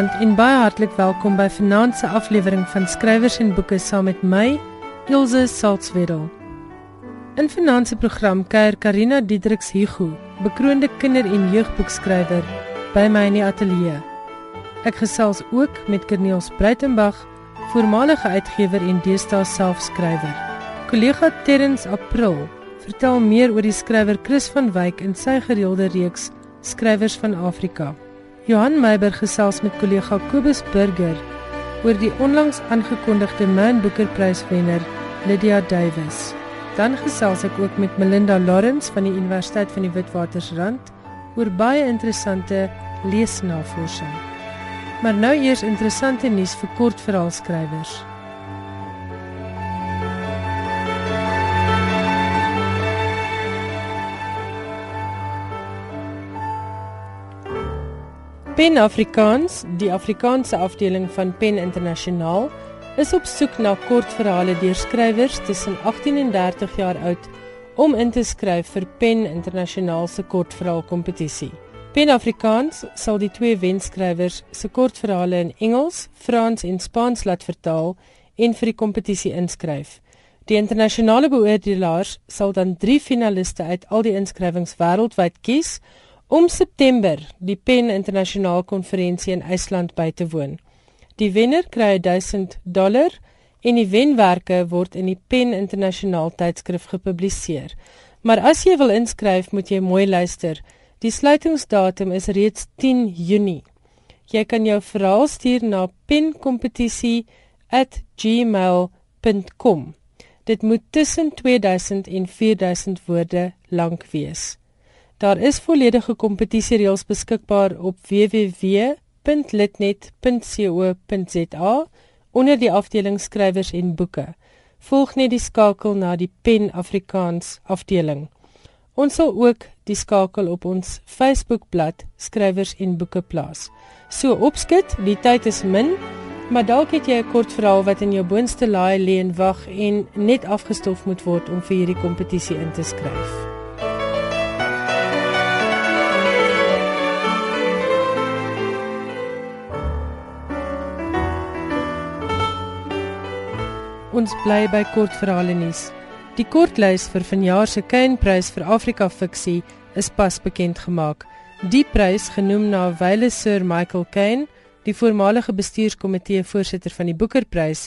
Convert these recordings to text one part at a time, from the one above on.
Goeienaand en baie hartlik welkom by vanaand se aflewering van Skrywers en Boeke saam met my, Ilse Salzwetel. In vanaand se program kuier Karina Diedriks Hugo, bekroonde kinder- en jeugboekskrywer, by my in die ateljee. Ek gesels ook met Corneels Breitenberg, voormalige uitgewer en deesdae selfskrywer. Kollega Terrens April vertel meer oor die skrywer Chris van Wyk in sy gereelde reeks Skrywers van Afrika. Johan Meiber gesels met kollega Kobus Burger oor die onlangs aangekondigde Man Booker Pryswenner Lydia Davies. Dan gesels ek ook met Melinda Lawrence van die Universiteit van die Witwatersrand oor baie interessante leesnavorsing. Maar nou eers interessante nuus vir kortverhaalskrywers. Pen Afrikaans, die Afrikaanse afdeling van Pen Internasionaal, is op soek na kortverhale deur skrywers tussen 18 en 30 jaar oud om in te skryf vir Pen Internasionaal se kortverhaalkompetisie. Pen Afrikaans sal die twee wenskrywers se kortverhale in Engels, Frans en Spaans laat vertaal en vir die kompetisie inskryf. Die internasionale beoordelaars sal dan 3 finaliste uit al die inskrywings wêreldwyd kies om September die Pen Internasionaal Konferensie in IJsland by te woon. Die wenner kry 1000 dollar en die wenwerke word in die Pen Internasionaal tydskrif gepubliseer. Maar as jy wil inskryf, moet jy mooi luister. Die sluitingsdatum is reeds 10 Junie. Jy kan jou verhaal stuur na penkompetisie@gmail.com. Dit moet tussen 2000 en 4000 woorde lank wees. Daar is volledige kompetisiereëls beskikbaar op www.litnet.co.za onder die afdeling skrywers en boeke. Volg net die skakel na die Pen Afrikaans afdeling. Ons sal ook die skakel op ons Facebookblad skrywers en boeke plaas. So opskit, die tyd is min, maar dalk het jy 'n kort verhaal wat in jou boonste laai lê en wag en net afgestof moet word om vir hierdie kompetisie in te skryf. Ons bly by kortverhale nuus. Die kortlys vir vanjaar se Kane-prys vir Afrika fiksie is pas bekend gemaak. Die prys, genoem na wyle Sir Michael Kane, die voormalige bestuurskomitee voorsitter van die Booker-prys,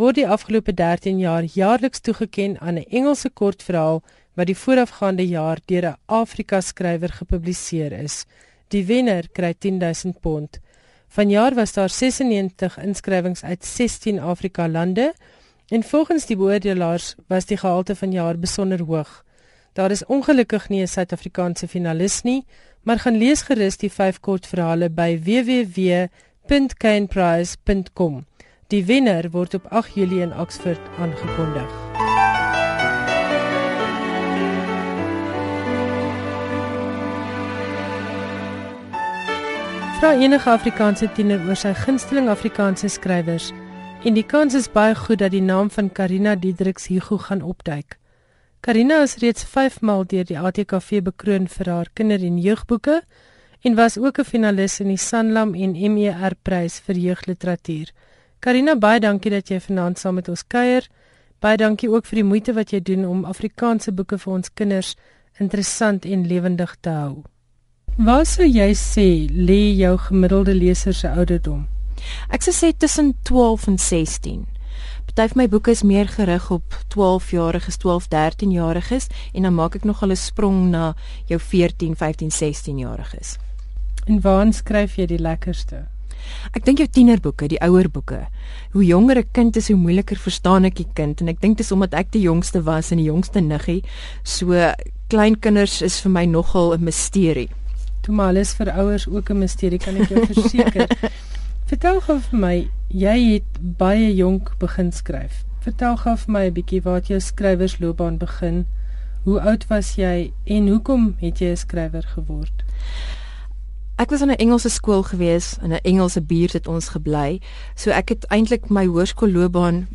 word die afgelope 13 jaar jaarliks toegekend aan 'n Engelse kortverhaal wat die voorafgaande jaar deur 'n Afrika-skrywer gepubliseer is. Die wenner kry 10000 pond. Vanjaar was daar 96 inskrywings uit 16 Afrika lande. En volgens die beoordelaars was die gehalte van jaar besonder hoog. Daar is ongelukkig nie 'n Suid-Afrikaanse finalis nie, maar gaan lees gerus die vyf kortverhale by www.caneprize.com. Die wenner word op 8 Julie in Oxford aangekondig. Vra enige Afrikaanse tiener oor sy gunsteling Afrikaanse skrywers en die kans is baie goed dat die naam van Karina Diedriks Hugo gaan opduik. Karina is reeds 5 maal deur die ATKV bekroon vir haar kinder- en jeugboeke en was ook 'n finalis in die Sanlam en MER prys vir jeugliteratuur. Karina, baie dankie dat jy vanaand saam met ons kuier. Baie dankie ook vir die moeite wat jy doen om Afrikaanse boeke vir ons kinders interessant en lewendig te hou. Wat sou jy sê lê jou gemiddelde leser se ouderdom? Ek sou sê tussen 12 en 16. Party van my boeke is meer gerig op 12-jariges, 12, 13-jariges en dan maak ek nog 'n sprong na jou 14, 15, 16-jariges. En waar skryf jy die lekkerste? Ek dink jou tienerboeke, die ouer boeke. Hoe jonger 'n kind is, hoe moeiliker verstaan ek die kind en ek dink dis omdat ek die jongste was en die jongste niggie. So kleinkinders is vir my nogal 'n misterie. Toe maar alles vir ouers ook 'n misterie kan ek jou verseker. Vertel gou vir my, jy het baie jonk begin skryf. Vertel gou vir my 'n bietjie waar jy skrywersloopbaan begin. Hoe oud was jy en hoekom het jy 'n skrywer geword? Ek was in 'n Engelse skool gewees, in 'n Engelse buurt het ons gebly. So ek het eintlik my hoërskoolloopbaan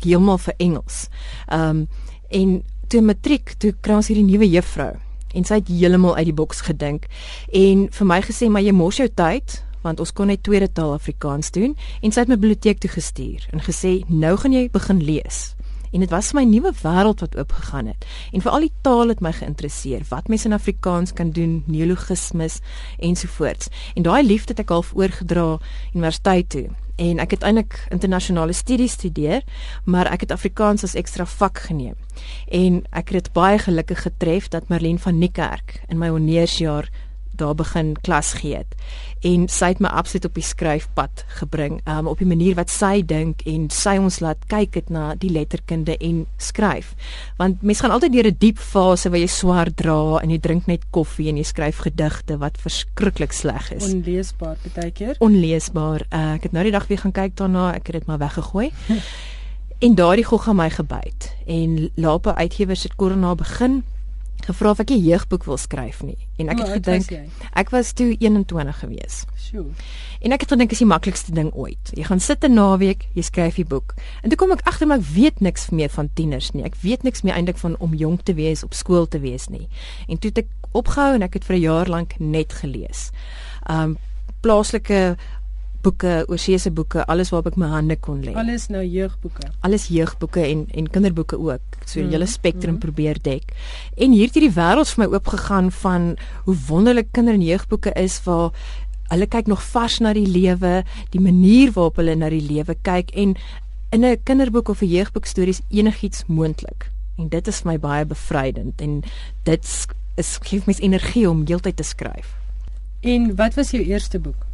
heeltemal vir Engels. Ehm um, en toe matriek, toe kry ons hierdie nuwe juffrou en sy het heeltemal uit die boks gedink en vir my gesê maar jy mors jou tyd want ons kon net tweede taal Afrikaans doen en sy het my biblioteek toe gestuur en gesê nou gaan jy begin lees en dit was my nuwe wêreld wat oopgegaan het. En veral die taal het my geïnteresseer. Wat mense in Afrikaans kan doen, neologismes ensovoorts. En daai liefde het ek half oorgedra universiteit toe. En ek het eintlik internasionale studies studeer, maar ek het Afrikaans as ekstra vak geneem. En ek het baie gelukkig getref dat Marlene van Niekerk in my honeursjaar daar begin klas gee het. En sy het my absoluut op die skryfpad gebring, um, op die manier wat sy dink en sy ons laat kyk het na die letterkunde en skryf. Want mense gaan altyd deur 'n diep fase waar jy swaar dra en jy drink net koffie en jy skryf gedigte wat verskriklik sleg is. Onleesbaar baie keer. Onleesbaar. Uh, ek het nou die dag weer gaan kyk daarna, ek het dit maar weggegooi. en daardie gogga my gebyt. En Lape Uitgewers het korona begin gevra of ek 'n jeugboek wil skryf nie en ek het gedink ek was toe 21 gewees. Sjoe. En ek het gedink is die maklikste ding ooit. Jy gaan sit 'n naweek, jy skryf die boek. En toe kom ek agter maar ek weet niks meer van tieners nie. Ek weet niks meer eintlik van om jonk te wees, op skool te wees nie. En toe het ek opgehou en ek het vir 'n jaar lank net gelees. Um plaaslike boeke, oorsese boeke, alles waarop ek my hande kon lê. Alles nou jeugboeke. Alles jeugboeke en en kinderboeke ook. So 'n mm, hele spektrum mm. probeer dek. En hier het hierdie wêreld vir my oopgegaan van hoe wonderlik kinder- en jeugboeke is waar hulle kyk nog vars na die lewe, die manier waarop hulle na die lewe kyk en in 'n kinderboek of 'n jeugboek stories enigiets moontlik. En dit is vir my baie bevrydend en dit is gee my energie om heeltyd te skryf. En wat was jou eerste boek?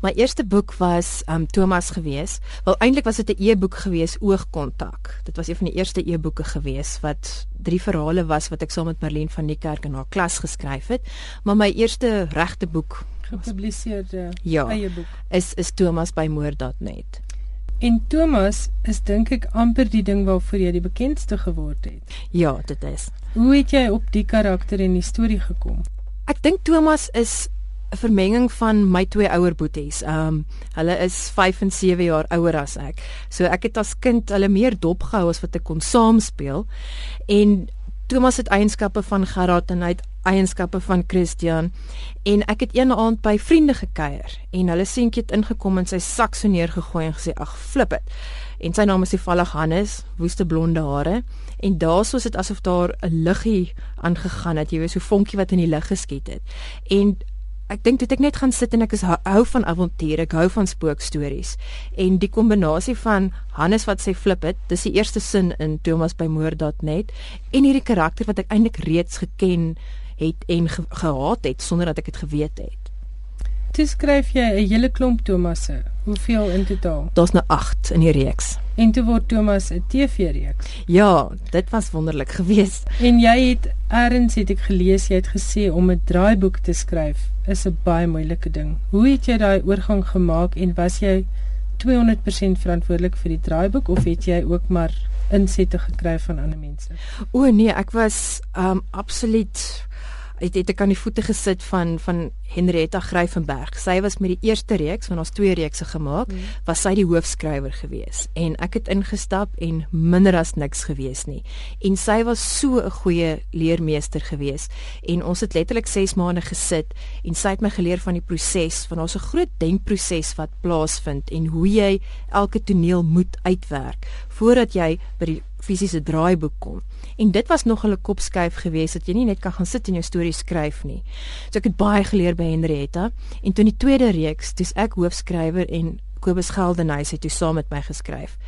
My eerste boek was um Thomas gewees. Wel eintlik was dit 'n e-boek gewees Oogkontak. Dit was een van die eerste e-boeke gewees wat drie verhale was wat ek saam met Marlene van die kerk in haar klas geskryf het. Maar my eerste regte boek gepubliseerde ja, eie boek is is Thomas by moord.net. En Thomas is dink ek amper die ding waarvoor jy die bekendste geword het. Ja, dit is. Hoe het jy op die karakter en die storie gekom? Ek dink Thomas is 'n vermenging van my twee ouer boeties. Um hulle is 5 en 7 jaar ouer as ek. So ek het as kind hulle meer dopgehou as wat ek kon saam speel. En Thomas het eienskappe van Gerard en hy het eienskappe van Christian. En ek het een aand by vriende gekuier en hulle seentjie het ingekom en sy sak so neergegooi en gesê: "Ag, flip dit." En sy naam is Ievallig Hannes, woeste blonde hare. En daarsoos dit asof daar 'n liggie aangegaan het, jy weet, so vonkie wat in die lug geskiet het. En ek dink dit ek net gaan sit en ek is hou van avonture, ek hou van spookstories. En die kombinasie van Hannes wat sê flip it, dis die eerste sin in Thomas by moord.net en hierdie karakter wat ek eintlik reeds geken het en ge gehaat het sonder dat ek dit geweet het. Toe skryf jy 'n hele klomp Thomasse. Hoeveel in totaal? Daar's nou 8 in die reeks. En toe word Thomas 'n TV-reeks. Ja, dit was wonderlik geweest. En jy het eers het ek gelees jy het gesê om 'n draaiboek te skryf is 'n baie moeilike ding. Hoe het jy daai oorgang gemaak en was jy 200% verantwoordelik vir die draaiboek of het jy ook maar insette gekry van ander mense? O nee, ek was um absoluut het het ek aan die voete gesit van van Henrietta Gryvenberg. Sy was met die eerste reeks, want ons twee reekse gemaak, mm. was sy die hoofskrywer gewees en ek het ingestap en minder as niks gewees nie. En sy was so 'n goeie leermeester gewees en ons het letterlik 6 maande gesit en sy het my geleer van die proses, van daar's 'n groot denkproses wat plaasvind en hoe jy elke toneel moet uitwerk voordat jy by die fisiese draaiboek kom. En dit was nog 'n kopskuif geweest dat jy nie net kan gaan sit en jou storie skryf nie. So ek het baie geleer by Henrietta en toe in die tweede reeks, dis ek hoofskrywer en Kobus Geldenhuys het toe saam met my geskryf.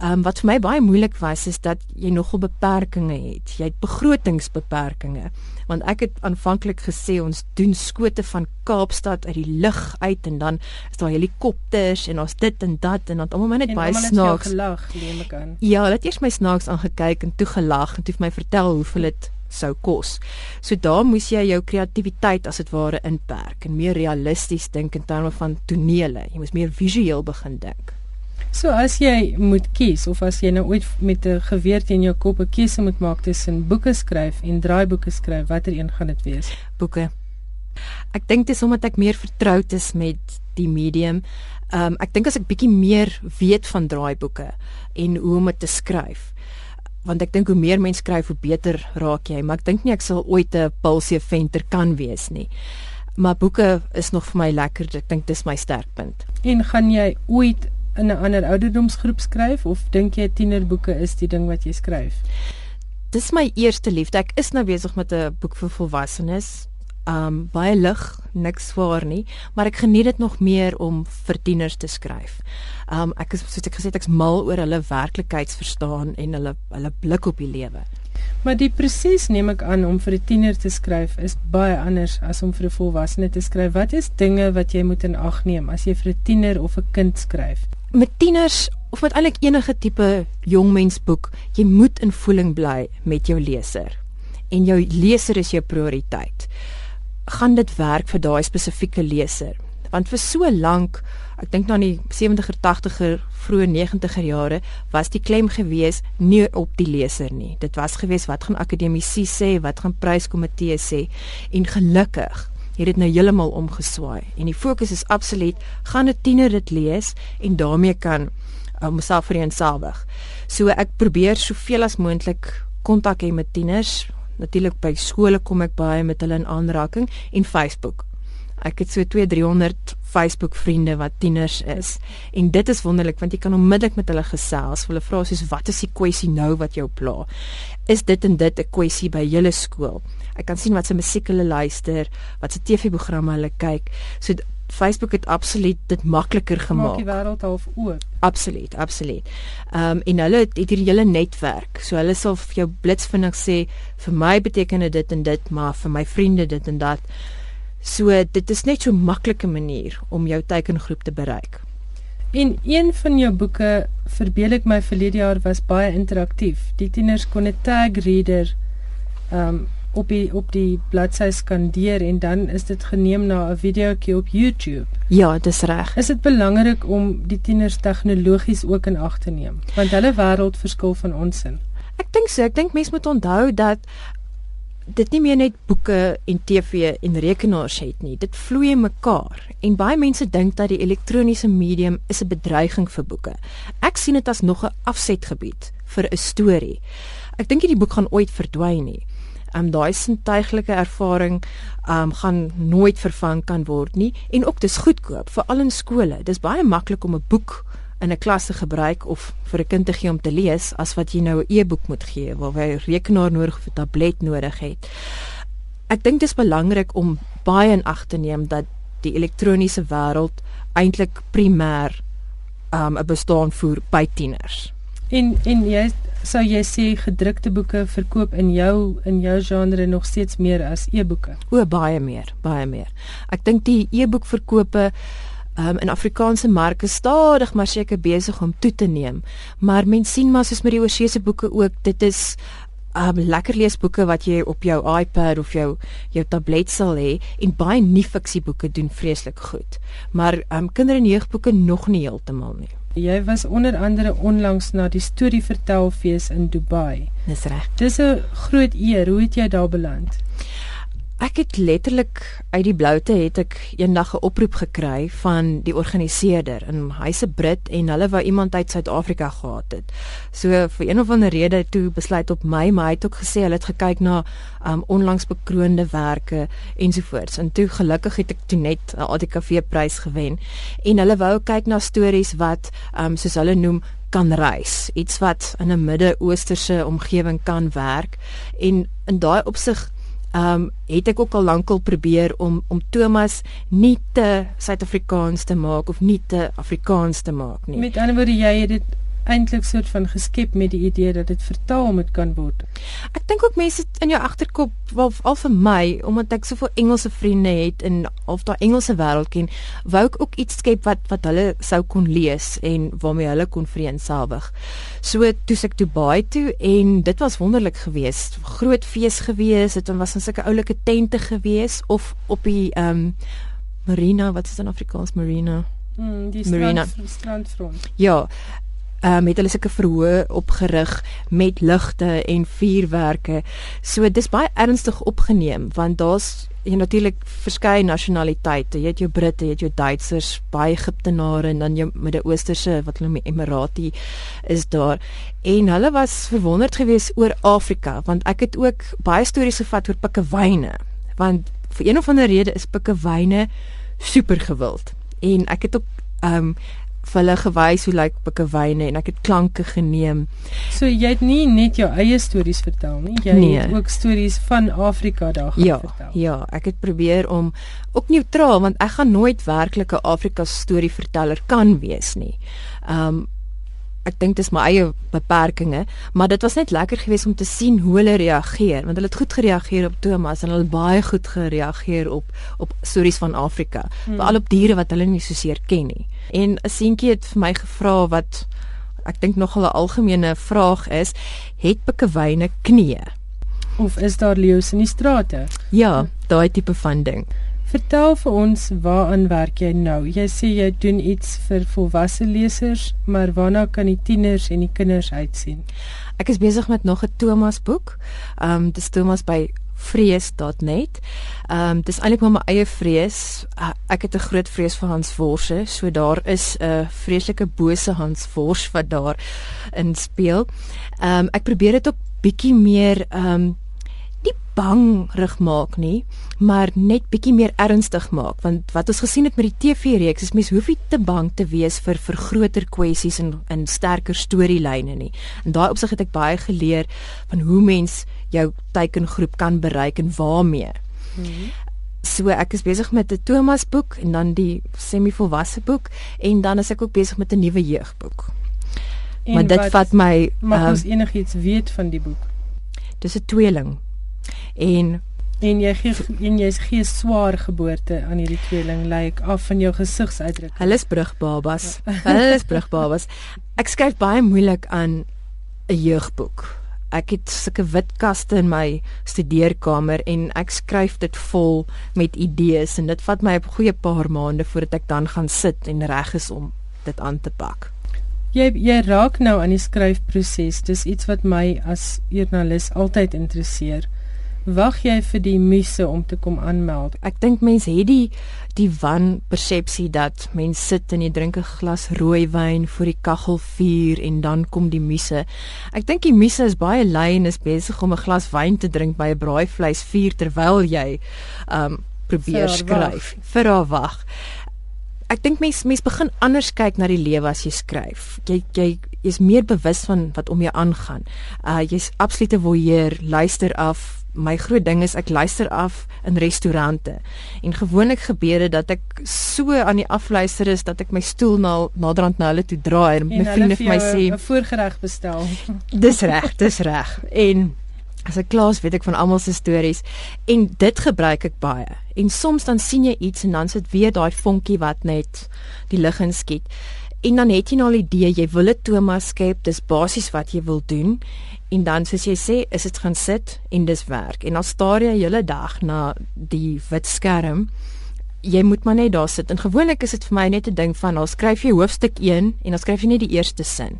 Ehm um, wat vir my baie moeilik was is dat jy nogal beperkings het. Jy het begrotingsbeperkings. Want ek het aanvanklik gesê ons doen skote van Kaapstad uit die lug uit en dan is daar helikopters en ons dit en dat en dan almal net baie snaaks gelag, neem ek aan. Ja, hulle het eers my snaaks aangekyk en toe gelag en toe vir my vertel hoeveel dit sou kos. So daar moes jy jou kreatiwiteit as dit ware inperk en meer realisties dink in terme van tonele. Jy moes meer visueel begin dink. So as jy moet kies of as jy nou ooit met 'n geweer teen jou kop 'n keuse moet maak tussen boeke skryf en draaiboeke skryf, watter een gaan dit wees? Boeke. Ek dink dis omdat ek meer vertroud is met die medium. Ehm um, ek dink as ek bietjie meer weet van draaiboeke en hoe om dit te skryf want ek dink hoe meer mense skryf hoe beter raak jy maar ek dink nie ek sal ooit 'n pulsie venter kan wees nie Maar boeke is nog vir my lekker. Ek dink dis my sterkpunt. En gaan jy ooit in 'n ander ouderdomsgroep skryf of dink jy tienerboeke is die ding wat jy skryf? Dis my eerste liefde. Ek is nou besig met 'n boek vir volwassenes. Um baie lig, niks swaar nie, maar ek geniet dit nog meer om vir tieners te skryf. Um ek is soos ek gesê het ek's mal oor hulle werklikheidsverstaan en hulle hulle blik op die lewe. Maar die proses neem ek aan om vir 'n tiener te skryf is baie anders as om vir 'n volwassene te skryf. Wat is dinge wat jy moet in ag neem as jy vir 'n tiener of 'n kind skryf? Met tieners of met eintlik enige tipe jongmensboek, jy moet in voeling bly met jou leser. En jou leser is jou prioriteit. Gaan dit werk vir daai spesifieke leser? Want vir so lank ek dink nou in die 70er 80er vroeë 90er jare was die klem gewees nie op die leser nie dit was gewees wat gaan akademici sê wat gaan pryskomitee sê en gelukkig het dit nou heeltemal omgeswaai en die fokus is absoluut gaan 'n tiener dit lees en daarmee kan homself uh, vereensalwig so ek probeer soveel as moontlik kontak hê met tieners natuurlik by skole kom ek baie met hulle in aanraking en Facebook Ek het so 2-300 Facebook vriende wat tieners is en dit is wonderlik want jy kan onmiddellik met hulle gesels. Hulle vra soos wat is die kwessie nou wat jou pla? Is dit en dit 'n kwessie by julle skool? Ek kan sien wat se musiek hulle luister, wat se TV-programme hulle kyk. So Facebook het absoluut dit makliker gemaak. Maak die wêreld half oop. Absoluut, absoluut. Ehm um, en hulle het hierdie hele netwerk. So hulle sal vir jou blitsvinnig sê vir my beteken dit en dit, maar vir my vriende dit en dat. So dit is net so 'n maklike manier om jou teikengroep te bereik. In een van jou boeke, verbeel ek my verlede jaar was baie interaktief. Die tieners kon 'n tag reader um op die op die bladsy skandeer en dan is dit geneem na 'n videoetjie op YouTube. Ja, dis reg. Is dit belangrik om die tieners tegnologies ook in ag te neem? Want hulle wêreld verskil van ons in. Ek dink so. Ek dink mense moet onthou dat dit nie meer net boeke en TV en rekenaars het nie. Dit vloei mekaar. En baie mense dink dat die elektroniese medium is 'n bedreiging vir boeke. Ek sien dit as nog 'n afsetgebied vir 'n storie. Ek dink hierdie boek gaan ooit verdwyn nie. Um daai sintuiglike ervaring um gaan nooit vervang kan word nie en ook dis goedkoop vir al in skole. Dis baie maklik om 'n boek in 'n klas te gebruik of vir 'n kind te gee om te lees as wat jy nou 'n e-boek moet gee waar jy rekenaar nodig of 'n tablet nodig het. Ek dink dit is belangrik om baie in ag te neem dat die elektroniese wêreld eintlik primêr um, 'n um, bestaan voer by tieners. En en jy sou jy sê gedrukte boeke verkoop in jou in jou genre nog steeds meer as e-boeke? O, baie meer, baie meer. Ek dink die e-boek verkope um, in Afrikaanse marke stadig maar seker besig om toe te neem. Maar mens sien maar soos met die oorsese boeke ook, dit is um lekker leesboeke wat jy op jou iPad of jou jou tablet sal hê en baie nie fiksieboeke doen vreeslik goed. Maar um kinder- en jeugboeke nog nie heeltemal nie. Jy was onder andere onlangs na die storie vertelfees in Dubai. Dis reg. Dis 'n groot eer. Hoe het jy daar beland? Ek het letterlik uit die bloute het ek eendag 'n oproep gekry van die organiseerder en hy's 'n Brit en hulle wou iemand uit Suid-Afrika gehad het. So vir een of ander rede toe besluit op my, maar hy het ook gesê hulle het gekyk na um onlangs bekroonde werke ensovoorts. En toe gelukkig het ek toe net 'n ADKV prys gewen en hulle wou kyk na stories wat um soos hulle noem kan reis, iets wat in 'n Midde-Oosterse omgewing kan werk en in daai opsig um, het ek ook al lankal probeer om om Thomas nie te Suid-Afrikaans te maak of nie te Afrikaans te maak nie. Met ander woorde jy het dit eintlik soort van geskep met die idee dat dit vertaal moet kan word. Ek dink ook mense in jou agterkop wel al vir my omdat ek soveel Engelse vriende het en of daai Engelse wêreld ken, wou ek ook iets skep wat wat hulle sou kon lees en waarmee hulle kon vereensalwig. So toe ek baie toe en dit was wonderlik geweest. Groot fees geweest, dit was in sulke oulike tente geweest of op die ehm um, marina, wat is in Afrikaans marina? Mm, die marina. strand, strandfront. Ja uh, met hulle sulke verhoë opgerig met ligte en vuurwerke. So dis baie ernstig opgeneem want daar's jy natuurlik verskeie nasionaliteite. Jy het jou Britte, jy het jou Duitsers, baie Egiptenare en dan jou Midde-Oosterse wat hulle noem Emirati is daar. En hulle was verwonderd geweest oor Afrika want ek het ook baie stories gevat oor pikkewyne want vir een of ander rede is pikkewyne super gewild. En ek het ook ehm um, vir hulle gewys hoe lyk pikkewyne en ek het klanke geneem. So jy het nie net jou eie stories vertel nie, jy nee. het ook stories van Afrika daar ja, vertel. Ja, ek het probeer om ook neutraal want ek gaan nooit werklike Afrika storie verteller kan wees nie. Um, ek dink dis my eie beperkings, maar dit was net lekker geweest om te sien hoe hulle reageer, want hulle het goed gereageer op Thomas en hulle baie goed gereageer op op stories van Afrika, hmm. veral op diere wat hulle nie so seer ken nie. En 'n seentjie het vir my gevra wat ek dink nogal 'n algemene vraag is, het pikkewyne knieë? Of is daar leeu's in die strate? Ja, daai tipe van ding. Vertel vir ons waaraan werk jy nou? Jy sê jy doen iets vir volwasse lesers, maar waarna kan die tieners en die kinders uitsien? Ek is besig met nog 'n Thomas boek. Ehm um, dis Thomas by vrees.net. Ehm um, dis eintlik maar my eie vrees. Uh, ek het 'n groot vrees vir Hans Worse, so daar is 'n uh, vreeslike bose Hans Wors wat daar in speel. Ehm um, ek probeer dit op bietjie meer ehm um, nie bangrig maak nie, maar net bietjie meer ernstig maak want wat ons gesien het met die TV-reeks is mens hoef nie te bang te wees vir vir groter kwessies en in sterker storielyne nie. En daai opsig het ek baie geleer van hoe mens jou teikengroep kan bereik en waarmee. Hmm. So ek is besig met 'n Thomas boek en dan die semi-volwasse boek en dan is ek ook besig met 'n nuwe jeugboek. En maar dit vat my Mag ons uh, enigiets weet van die boek? Dis 'n tweeling en en jy gee en jy's gee swaar geboorte aan hierdie tweeling lyk like, af van jou gesigsuitdrukking. Hulle is brugbabas. Hulle is brugbabas. Ek skryf baie moeilik aan 'n jeugboek. Ek het sulke wit kaste in my studeerkamer en ek skryf dit vol met idees en dit vat my 'n goeie paar maande voordat ek dan gaan sit en reg is om dit aan te pak. Jy jy raak nou aan die skryfproses. Dis iets wat my as joernalis altyd interesseer wag jy vir die muse om te kom aanmeld? Ek dink mense het die die wan persepsie dat mense sit en jy drink 'n glas rooi wyn voor die kaggelvuur en dan kom die muse. Ek dink die muse is baie lui en is besig om 'n glas wyn te drink by 'n braaivleisvuur terwyl jy um probeer skryf. Vir haar wag. Ek dink mense mense begin anders kyk na die lewe as jy skryf. Jy jy is meer bewus van wat om jou aangaan. Uh jy's absolute voyeur, luister af, my groot ding is ek luister af in restaurante. En gewoonlik gebeur dit dat ek so aan die afluister is dat ek my stoel na naderhand na hulle toe draai en, en my vriende vir my sê 'n voorgereg bestel. dis reg, dis reg. En as ek klaar weet ek van almal se stories en dit gebruik ek baie. En soms dan sien jy iets en dan sit weer daai vonkie wat net die lig inskiet. En dan het jy nou al 'n idee, jy wil 'n Thomas skep, dis basies wat jy wil doen. En dan soos jy sê is dit gaan sit en dis werk. En dan staar jy hele dag na die wit skerm. Jy moet maar net daar sit. En gewoonlik is dit vir my net 'n ding van al skryf jy hoofstuk 1 en dan skryf jy net die eerste sin.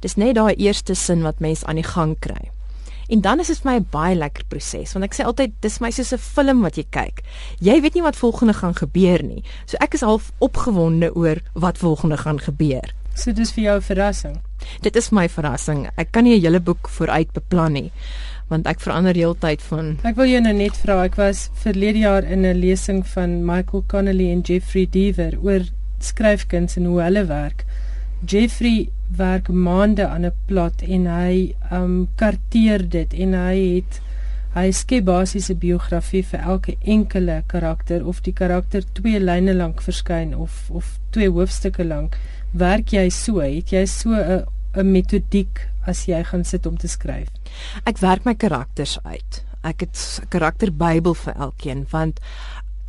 Dis net daai eerste sin wat mens aan die gang kry en dan is dit vir my 'n baie lekker proses want ek sê altyd dis my soos 'n film wat jy kyk jy weet nie wat volgende gaan gebeur nie so ek is half opgewonde oor wat volgende gaan gebeur So dis vir jou 'n verrassing. Dit is my verrassing. Ek kan nie 'n hele boek vooruit beplan nie want ek verander heeltyd van Ek wil jou nou net vra, ek was verlede jaar in 'n lesing van Michael Connelly en Jeffrey Deaver oor skryfkuns en hoe hulle werk. Jeffrey werk maande aan 'n plot en hy um karteer dit en hy het hy skep basies 'n biografie vir elke enkele karakter of die karakter twee lyne lank verskyn of of twee hoofstukke lank werk jy so? Het jy so 'n 'n metodiek as jy gaan sit om te skryf? Ek werk my karakters uit. Ek het 'n karakterbybel vir elkeen want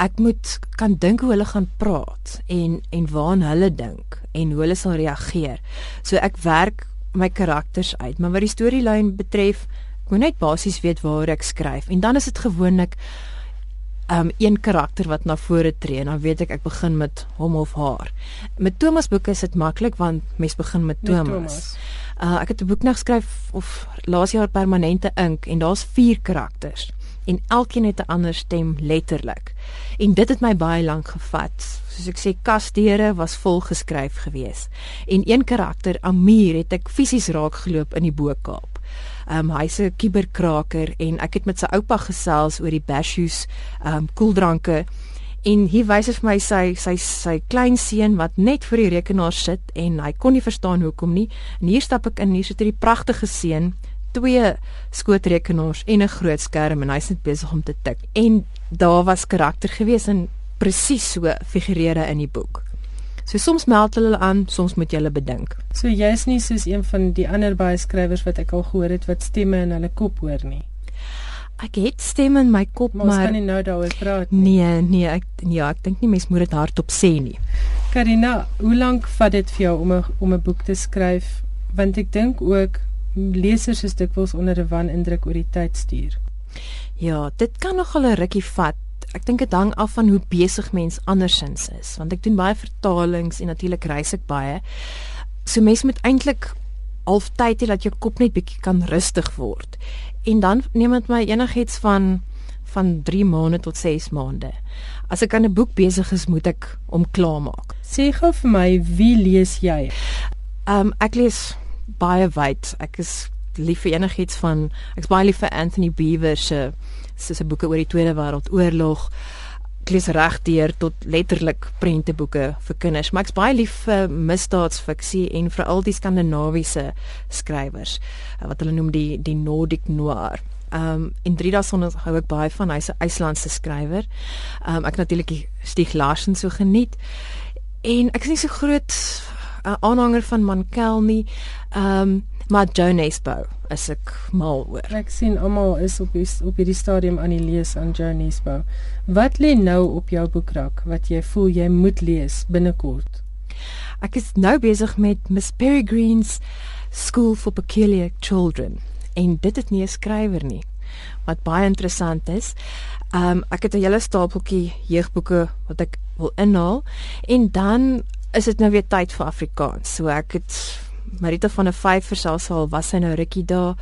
ek moet kan dink hoe hulle gaan praat en en waaraan hulle dink en hoe hulle sal reageer. So ek werk my karakters uit, maar wat die storielyn betref, ek moet net basies weet waar ek skryf en dan is dit gewoonlik um een karakter wat na vore tree en dan weet ek ek begin met hom of haar. Met Thomas boeke is dit maklik want mens begin met Thomas. Met Thomas. Uh ek het 'n boek nou geskryf of laas jaar permanente ink en daar's 4 karakters en elkeen het 'n ander stem letterlik. En dit het my baie lank gevat. Soos ek sê kasdeure was vol geskryf gewees. En een karakter Amir het ek fisies raak geloop in die Bokaap. Ehm um, hy's 'n kuberkraker en ek het met sy oupa gesels oor die Bashoes ehm um, koeldranke en hy wys vir my sy sy sy klein seun wat net voor die rekenaar sit en hy kon nie verstaan hoekom nie. En hier stap ek in, hier sit hierdie pragtige seun twee skootrekenaars en 'n groot skerm en hy's net besig om te tik. En daar was karakter gewees en presies so figureere in die boek. So soms meld hulle aan, soms moet jy hulle bedink. So jy's nie soos een van die ander baie skrywers wat ek al gehoor het wat stemme in hulle kop hoor nie. Ek het stemme in my kop, maar, maar kan nie nou daaroor praat nie. Nee, nee, ek ja, ek dink nie mens moet dit hardop sê nie. Karina, hoe lank vat dit vir jou om 'n om 'n boek te skryf? Want ek dink ook lesers is dikwels onder 'n wanindruk oor die tyd stuur. Ja, dit kan nogal 'n rukkie vat. Ek dink dit hang af van hoe besig mens andersins is, want ek doen baie vertalings en natuurlik reis ek baie. So mens moet eintlik halftyd hê dat jou kop net bietjie kan rustig word. En dan neem dit my enigiets van van 3 maande tot 6 maande. As ek aan 'n boek besig is, moet ek hom klaarmaak. Sê gou vir my, wie lees jy? Ehm um, ek lees baie wyd. Ek is lief vir enigiets van ek's baie lief vir Anthony Beaver se se se boeke oor die Tweede Wêreldoorlog. Ek lees regdeur tot letterlik prenteboeke vir kinders, maar ek's baie lief vir misdaadsfiksie en veral die skandinawiese skrywers eh, wat hulle noem die die Nordic noir. Ehm um, in Drida son hou ek baie van hy's 'n IJslandse skrywer. Ehm um, ek natuurlik Stieg Larsson so geniet. En ek is nie so groot 'n aanhanger van Mankel nie. Ehm um, maar Joan Nesbo is ek mal oor. Ek sien almal is op die, op hierdie stadium aan die lees aan Joan Nesbo. Wat lê nou op jou boekrak wat jy voel jy moet lees binnekort? Ek is nou besig met Miss Peregrine's School for Peculiar Children en dit het nie 'n skrywer nie wat baie interessant is. Ehm um, ek het 'n hele stapeltjie jeugboeke wat ek wil inhaal en dan is dit nou weer tyd vir Afrikaans. So ek het Marita van der Vyver selfs al was sy nou rukkie daar.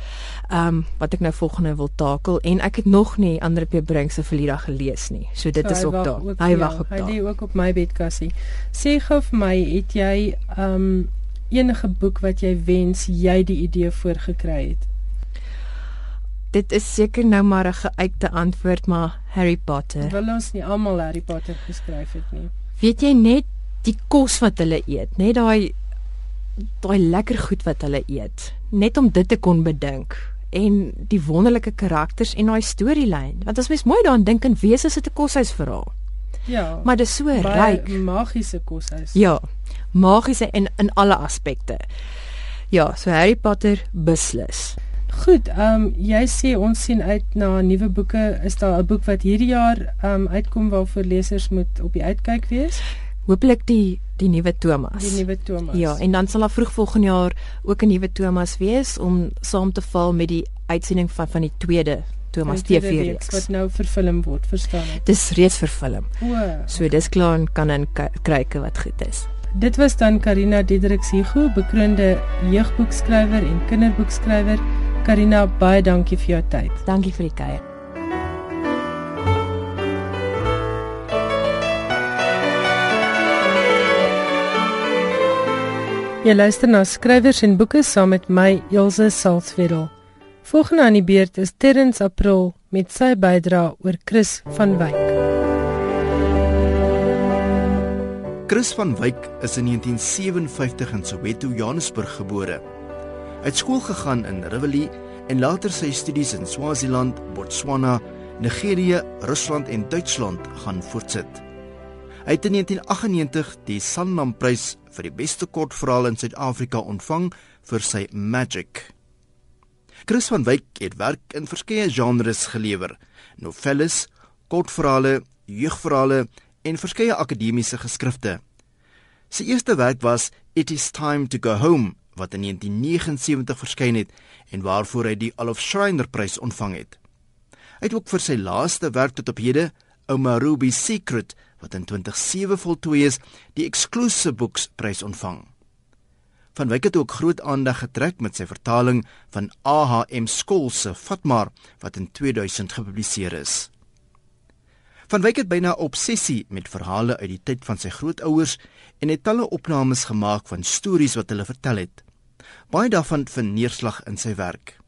Ehm um, wat ek nou volgende wil takel en ek het nog nie ander P Brink se verlede gelees nie. So dit so, is ook daar. Hy wag ook daar. Hy lê ook op my bedkassie. Sê gou vir my, het jy ehm um, enige boek wat jy wens jy die idee voorgekry het? Dit is seker nou maar 'n geuite antwoord, maar Harry Potter. Wil ons nie almal Harry Potter geskryf het nie? Weet jy net die kos wat hulle eet, net daai daai lekker goed wat hulle eet, net om dit te kon bedink en die wonderlike karakters en daai storielyn. Want as mens mooi daaraan dink en wese is dit 'n koshuisverhaal. Ja. Maar dit is so ryk, magiese koshuis. Ja. Magiese in in alle aspekte. Ja, so Harry Potter beslis. Goed, ehm um, jy sê ons sien uit na nuwe boeke. Is daar 'n boek wat hierdie jaar ehm um, uitkom waarvoor lesers moet op die uitkyk wees? Hopelik die die nuwe Thomas. Die nuwe Thomas. Ja, en dan sal daar vroeg volgende jaar ook 'n nuwe Thomas wees om saam te val met die uitsending van van die tweede Thomas TV-reeks wat nou vervilm word, verstaan ek. Dis reeds vervilm. O. So dis klaar en kan in kryke wat goed is. Dit was dan Karina Diedriks Hugo, bekroonde jeugboekskrywer en kinderboekskrywer. Karina, baie dankie vir jou tyd. Dankie vir die kuier. Jy luister na skrywers en boeke saam met my Elsje Salzwetel. Volgende aan die beurt is Terrence April met sy bydrae oor Chris van Wyk. Chris van Wyk is in 1957 in Soweto, Johannesburg gebore. Hy het skool gegaan in Rivelie en later sy studies in Swaziland, Botswana, Nigerië, Rusland en Duitsland gaan voortsit. Hy het in 1998 die Sanlam-prys vir die beste kortverhaal in Suid-Afrika ontvang vir sy Magic. Chris van Wyk het werk in verskeie genres gelewer: novelles, kortverhale, jeugverhale en verskeie akademiese geskrifte. Sy eerste werk was It is time to go home wat in 1979 verskyn het en waarvoor hy die Olof Schreiner prys ontvang het. Hy het ook vir sy laaste werk tot op hede, Ouma Ruby Secret wat in 2007 voltooi is, die Exclusive Books prys ontvang. Van Wyk het ook groot aandag getrek met sy vertaling van AHM Skool se Fatmar wat in 2000 gepubliseer is. Van Wyk het byna 'n obsessie met verhale uit die tyd van sy grootouers en het talle opnames gemaak van stories wat hulle vertel het. Baie daarvan vind neerslag in sy werk.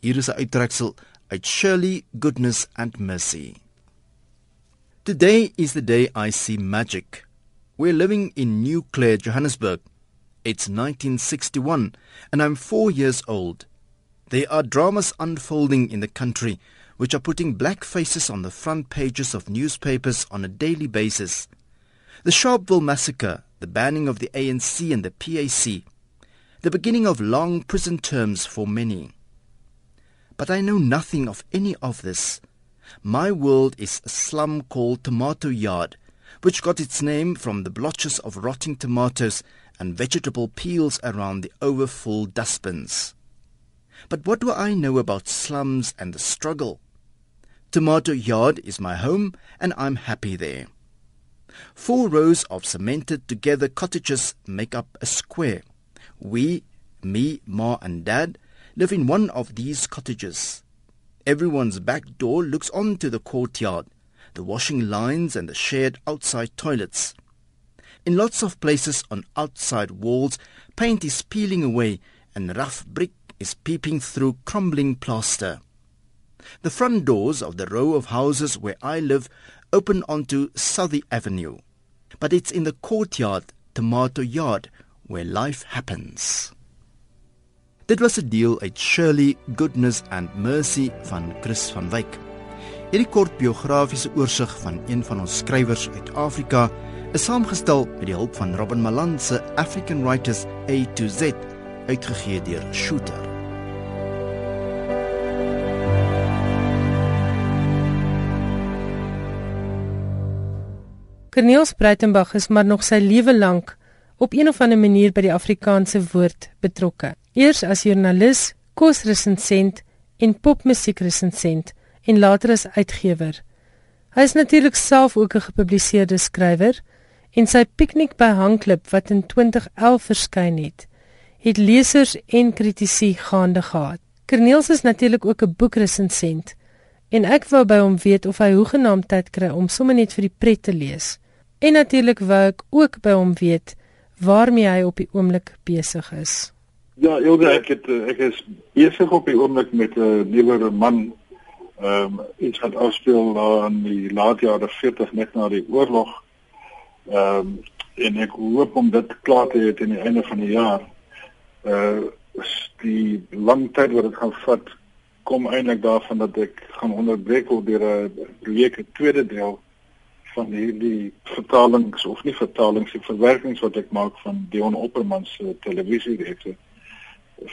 Hier is 'n uittreksel uit Shirley Goodness and Mercy. Today is the day I see magic. We're living in New Clare, Johannesburg. It's 1961 and I'm 4 years old. There are dramas unfolding in the country which are putting black faces on the front pages of newspapers on a daily basis. The Sharpeville massacre, the banning of the ANC and the PAC, the beginning of long prison terms for many. But I know nothing of any of this. My world is a slum called Tomato Yard, which got its name from the blotches of rotting tomatoes and vegetable peels around the overfull dustbins. But what do I know about slums and the struggle? Tomato Yard is my home and I'm happy there. Four rows of cemented together cottages make up a square. We, me, Ma, and Dad, live in one of these cottages. Everyone's back door looks onto the courtyard, the washing lines, and the shared outside toilets. In lots of places on outside walls, paint is peeling away and rough brick is peeping through crumbling plaster. The front doors of the row of houses where I live open onto Southey Avenue, but it's in the courtyard, Tomato Yard, where life happens. Dit was 'n deel uit Shirley Goodness and Mercy van Chris van Wyk. Hierdie kort biografiese oorsig van een van ons skrywers uit Afrika is saamgestel met die hulp van Robin Malan se African Writers A to Z, uitgegee deur Shooter. Corneels Breitenberg is maar nog sy lewe lank op een of ander manier by die Afrikaanse woord betrokke. Eers as joernalis, kosresensent en popmusiekresensent en later as uitgewer. Hy is natuurlik self ook 'n gepubliseerde skrywer en sy Piknik by Hangklip wat in 2011 verskyn het, het lesers en kritici gaande gehad. Corneels is natuurlik ook 'n boekresensent en ek wou by hom weet of hy hoegenaamd tyd kry om sommer net vir die pret te lees. En natuurlik wou ek ook by hom weet waarmee hy op die oomblik besig is. Ja, Ilse, ek het ek is besig op die oomblik met 'n nuwe roman. Ehm um, iets wat afspeel daar in die laat jare 40 net na die oorlog. Ehm um, en ek hoop om dit klaar te hê teen die einde van die jaar. Uh die lang tyd wat dit gaan vat kom eintlik daarvan dat ek gaan onderbreek op deur 'n projek 'n tweede deel van hierdie vertalings of nie vertalings die verwerkings wat ek maak van Dion Opperman se televisiereekse.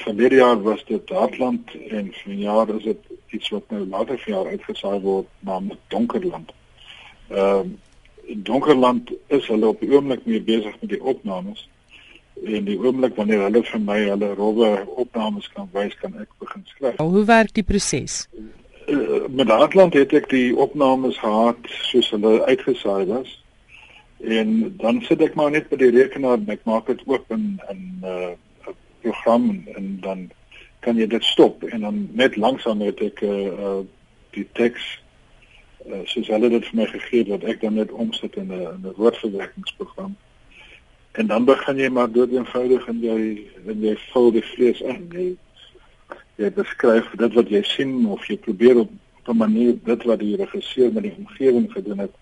Verlede jaar was dit Hartland en vanjaar is dit iets wat nou later vanjaar uitgesaai word naamlik Donkerland. Ehm uh, Donkerland is hulle op die oomblik mee besig met die opnames en die oomblik wanneer hulle vir my hulle rowwe opnames kan wys kan ek begin skryf. Hoe werk die proses? Uh, met Hartland het ek die opnames gehad soos hulle uitgesaai was. En dan sit ek maar net by die rekenaar en ek maak dit oop in in 'n uh, program en, en dan kan jy dit stop en dan net langsam het ek uh, uh die teks uh, soos hulle dit vir my gegee het wat ek dan net omsit in 'n 'n woordverwerkingsprogram. En dan begin jy maar dood eenvoudig en jy en jy vul die vlees in. Jy, jy beskryf dit wat jy sien of jy probeer op 'n manier dit wat die regisseur met die omgewing gedoen het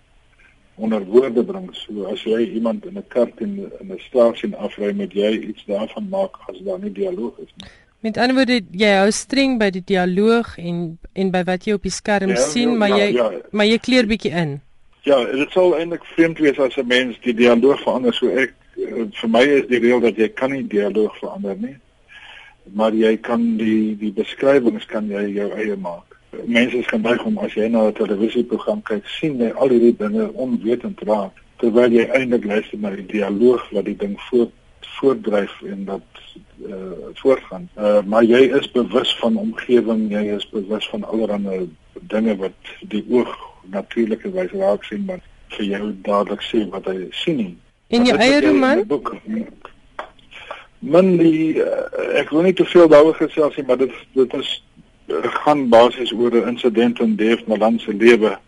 onder woorde bring. So as jy iemand in 'n kart in 'n straat sien afry met jy iets daarvan maak as daar nie dialoog is nie. Met ander woorde, jy hou streng by die dialoog en en by wat jy op die skerm ja, sien, ja, maar jy ja, ja. maar jy kleer bietjie in. Ja, dit sal eintlik vreemd wees as 'n mens die dialoog verander so ek eh, vir my is die reël dat jy kan nie dialoog verander nie. Maar jy kan die die beskrywings kan jy jou eie maak mense is geneig om as jy na 'n televisieprogram kyk, sien jy al hierdie dinge onwetend raak terwyl jy eintlik luister na die dialoog wat die ding voort voortdryf en dat uh voortgaan. Uh maar jy is bewus van omgewing, jy is bewus van allerlei dinge wat die oog natuurlike wys raak sien maar vir jou dadelik sê wat hy sien nie. In jou eie roman? Man, die, uh, ek wil nie te veel daaroor gesels nie, maar dit dit is gaan basies oor 'n insident in Dave Malan se lewe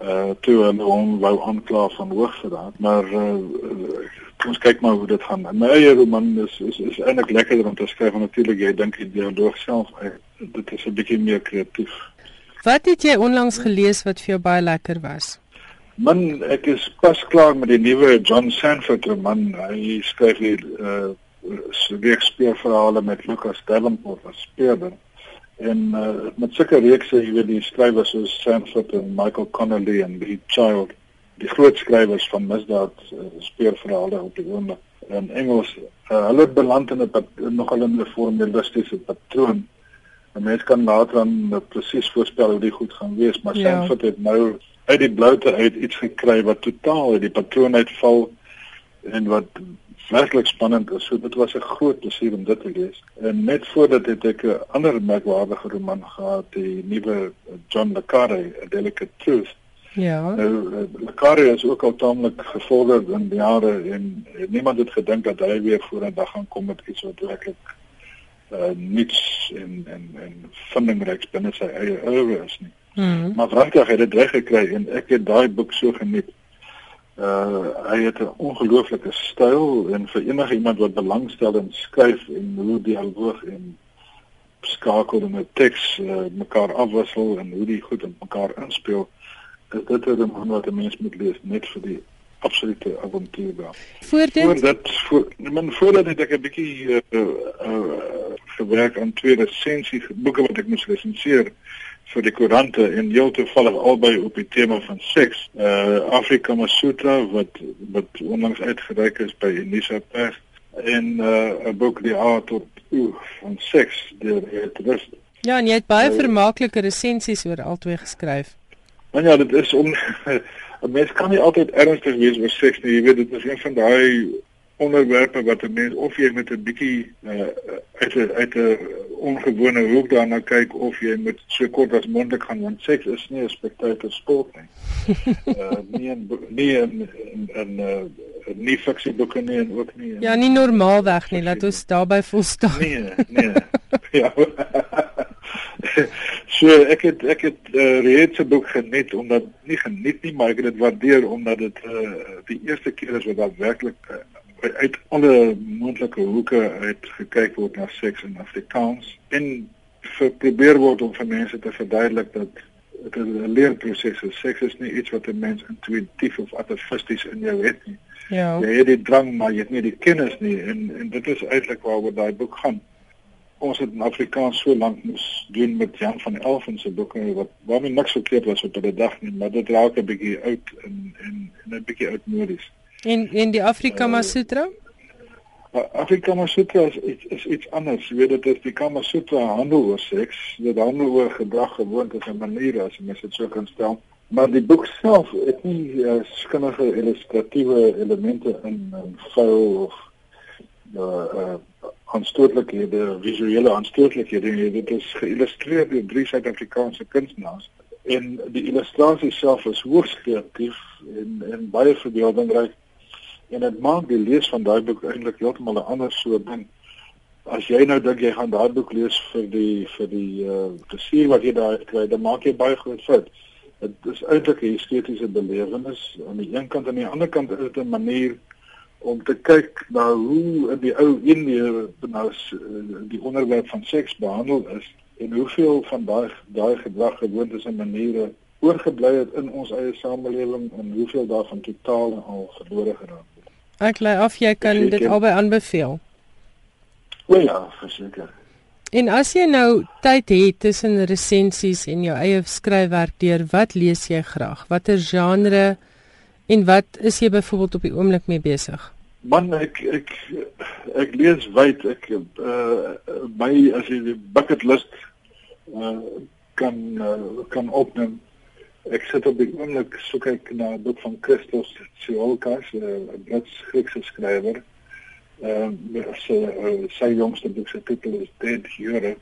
uh toe hulle hom wou aankla van hoogverraad maar uh, ons kyk maar hoe dit gaan my eie roman is is is eintlik lekkerder om te skryf want natuurlik jy dink die dialoog self uit dit is 'n bietjie meer kreatief. Wat het jy onlangs gelees wat vir jou baie lekker was? Man, ek is pas klaar met die nuwe John Sanford roman. Hy skryf hier uh speurverhale met Lucas Davenport as speurder. En uh met sulke reekse, jy weet die skrywers soos Sanford en Michael Connelly en Lee Child, die groot skrywers van misdaad uh, speurverhale op die oomblik in Engels. Uh, hulle beland in 'n nogal 'n formalistiese patroon. 'n Mens kan later dan uh, presies voorspel hoe dit goed gaan wees, maar ja. Sanford het nou uit die bloute uit iets gekry wat totaal uit die patroon uitval en wat werklik spannend is. So dit was 'n groot plesier om dit te lees. En net voordat het ek 'n ander merkwaardige roman gehad, die nuwe John le Carré, A Delicate Truth. Ja. Nou eh, le Carré is ook al taamlik gevorderd in die jare en niemand het gedink dat hy weer dag gaan kom met iets wat werklik uh niets en en en vindingryk binne sy eie oeuvre is nie. Mm. Maar Frankryk het dit reg gekry en ek het daai boek so geniet. Uh hy het 'n ongelooflike styl en vir enige iemand wat belangstel in skryf en hoe dialoog en skakel en 'n teks uh, mekaar afwissel en hoe die goed in mekaar inspel, is dit 'n roman wat 'n mens moet lees net vir die absolute avontuur daar. Voordat voordat voor, men voordat het ek 'n bietjie uh, uh, uh, gewerk aan twee resensies boeke wat ek moes resenseer vir die koerante en heel toevallig albei op die tema van seks. Uh Afrika Masutra wat wat onlangs uitgereik is by Unisa Press en uh 'n boek die A tot van seks deur het rus. Ja, en jy het baie uh, vermaaklike resensies oor albei geskryf. Maar ja, dit is om 'n mens kan nie altyd ernstig wees oor seks nie. Jy weet dit is een van daai onderwerpe wat 'n mens of jy met 'n bietjie uh, uit 'n uit 'n ongewone hoek daarna kyk of jy met so kort as moontlik gaan want seks is nie 'n spektakel sport nie. uh, nie in nie in in, in uh, nie fiksie boeke nie en ook nie. In, ja, nie normaalweg nie, laat ons daarby volstaan. Nee, nee. ja. so ek het ek het uh, reeds 'n boek geniet omdat nie geniet nie, maar ek het dit waardeer omdat dit uh, die eerste keer is wat daar werklik uh, uit alle moontlike hoeke uit gekyk word na seks in Afrikaans en probeer word om vir mense te verduidelik dat dit 'n leerproses is. Seks is nie iets wat 'n mens intuïtief of atavisties in jou het nie. Ja. Jy het die drang, maar jy het nie die kennis nie en en dit is eintlik waaroor daai boek gaan. Ons het in Afrikaans so lank moes doen met Jan van Elfen se boeke wat waarmee niks verkeerd was op 'n dag nie, maar dit raak 'n bietjie oud en en 'n bietjie oudmodies. En en die Afrika Kama uh, Sutra? Uh, Afrika Kama Sutra is iets is iets anders. Jy weet dit is die Kama Sutra handel oor seks, dit handel oor gedrag, gewoontes en maniere as jy mens dit so kan stel. Maar die boek self het nie uh, skinnige illustratiewe elemente in in vuil of uh, uh aanstootlikhede, visuele aanstootlikhede. Dit is geïllustreer deur drie Suid-Afrikaanse kunstenaars en die illustrasie self is hoogs kreatief en en baie verbeeldingryk en dit maak die lees van daai boek eintlik heeltemal 'n ander soort ding. As jy nou dink jy gaan daai boek lees vir die vir die uh plesier wat jy daar kry, dan maak jy baie groot fout. Dit is eintlik 'n estetiese belewenis aan die een kant en aan die ander kant is dit 'n manier om te kyk na hoe in die ou Indië nou die onderwerp van seks behandel is en hoeveel van daai daai gedrag gewoontes en maniere oorgebly het in ons eie samelewing en hoeveel daarvan totaal en al verlore geraak het. Ek lê af jy kan verseker. dit albei aanbeveel. O ja, verseker. En as jy nou tyd het tussen resensies en jou eie skryfwerk deur, wat lees jy graag? Watter genre en wat is jy byvoorbeeld op die oomblik mee besig? Man, ek ek ek lees wyd. Ek uh my as jy die bucket list uh kan uh, kan opneem Ek sit op die oomblik soek ek na 'n boek van Christos Tsiolkas, 'n Brits-Griekse skrywer. Ehm uh, sy uh, sy jongste boek se titel is Dead Hero.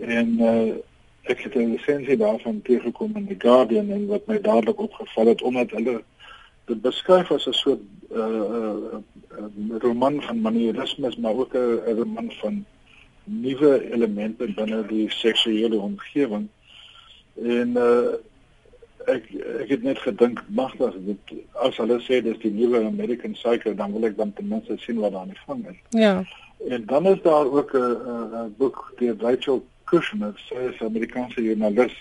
En uh, ek het 'n resensie daarvan teëgekom in The Guardian en wat my dadelik opgeval het omdat hulle dit beskryf as 'n soort uh, uh, uh, roman van manierisme, maar ook 'n roman van nuwe elemente binne die seksuele omgewing. En uh ek ek het net gedink magtig dit as hulle sê dis die nuwe American Psycho dan wil ek dan ten minste sien wat daar aan die gang is. Ja. En dan is daar ook 'n 'n boek deur Rachel Kushner, sy is 'n Amerikaanse joernalis.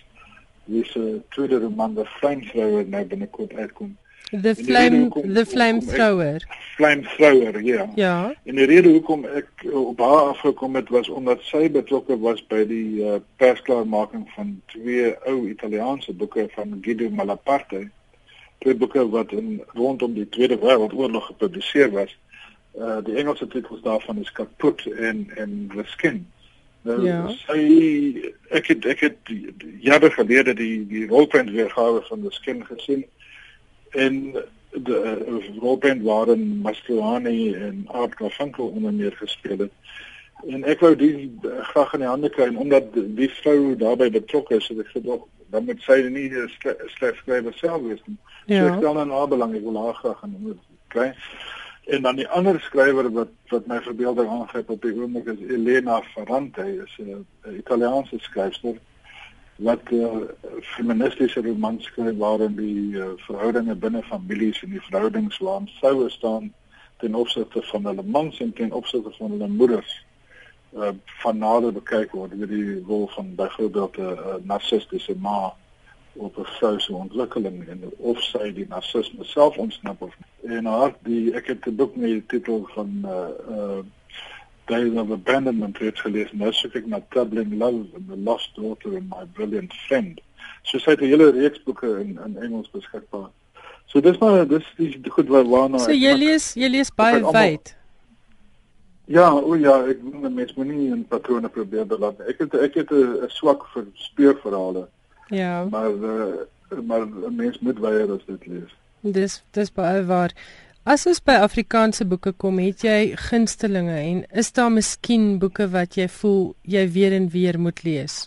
Wie se tweede roman The Flamethrower nou binnekort uitkom. The Flame hoekom, The Flamethrower. Flamethrower, ja. Ja. En die rede hoekom ek op haar afgekom het was omdat sy betrokke was by die uh, persklaarmaking van twee ou Italiaanse boeke van Guido Malaparte. Twee boeke wat in rondom die Tweede Wêreldoorlog gepubliseer was. Uh die Engelse titels daarvan is Kaput en en The Skin. Nou, ja. Sy ek het ek het jare gelede die die rolprent weergawe van The Skin gesien en de uh, rolprent waarin Mastroianni en Art Garfunkel onder meer gespeel het. En ek wou die uh, graag in die hande kry en omdat die vrou daarbey betrokke is, het ek gedog dan moet sy nie 'n sleg skrywer self wees nie. Ja. So ek stel dan haar belang, ek wil haar graag in kry. En dan die ander skrywer wat wat my verbeelding aangryp op die oomblik is Elena Ferrante, is 'n Italiaanse skrywer wat uh, feministiese romans skryf waarin die uh, verhoudinge binne families en die verhoudings waarin vroue staan ten opsigte van hulle mans en ten opsigte van hulle moeders uh, van nader bekyk word. Met die rol van byvoorbeeld 'n uh, narcistiese ma op 'n vrou se ontwikkeling en of sy die narcisme self ontsnap of en haar die ek het 'n boek met die titel van uh, uh Days of Abandonment het gelees nou soek ek na Troubling Love and the Lost Daughter and My Brilliant Friend. So sy het 'n hele reeks boeke in in Engels beskikbaar. So dis maar dis dis goed wat waarna So jy lees jy lees baie wyd. Ja, o ja, ek moet mens moet nie in patrone probeer beland. Ek het ek het 'n swak vir speurverhale. Ja. Maar uh, maar mens moet weier as dit lees. Dis dis baie waar. As ons by Afrikaanse boeke kom, het jy gunstelinge en is daar miskien boeke wat jy voel jy weer en weer moet lees?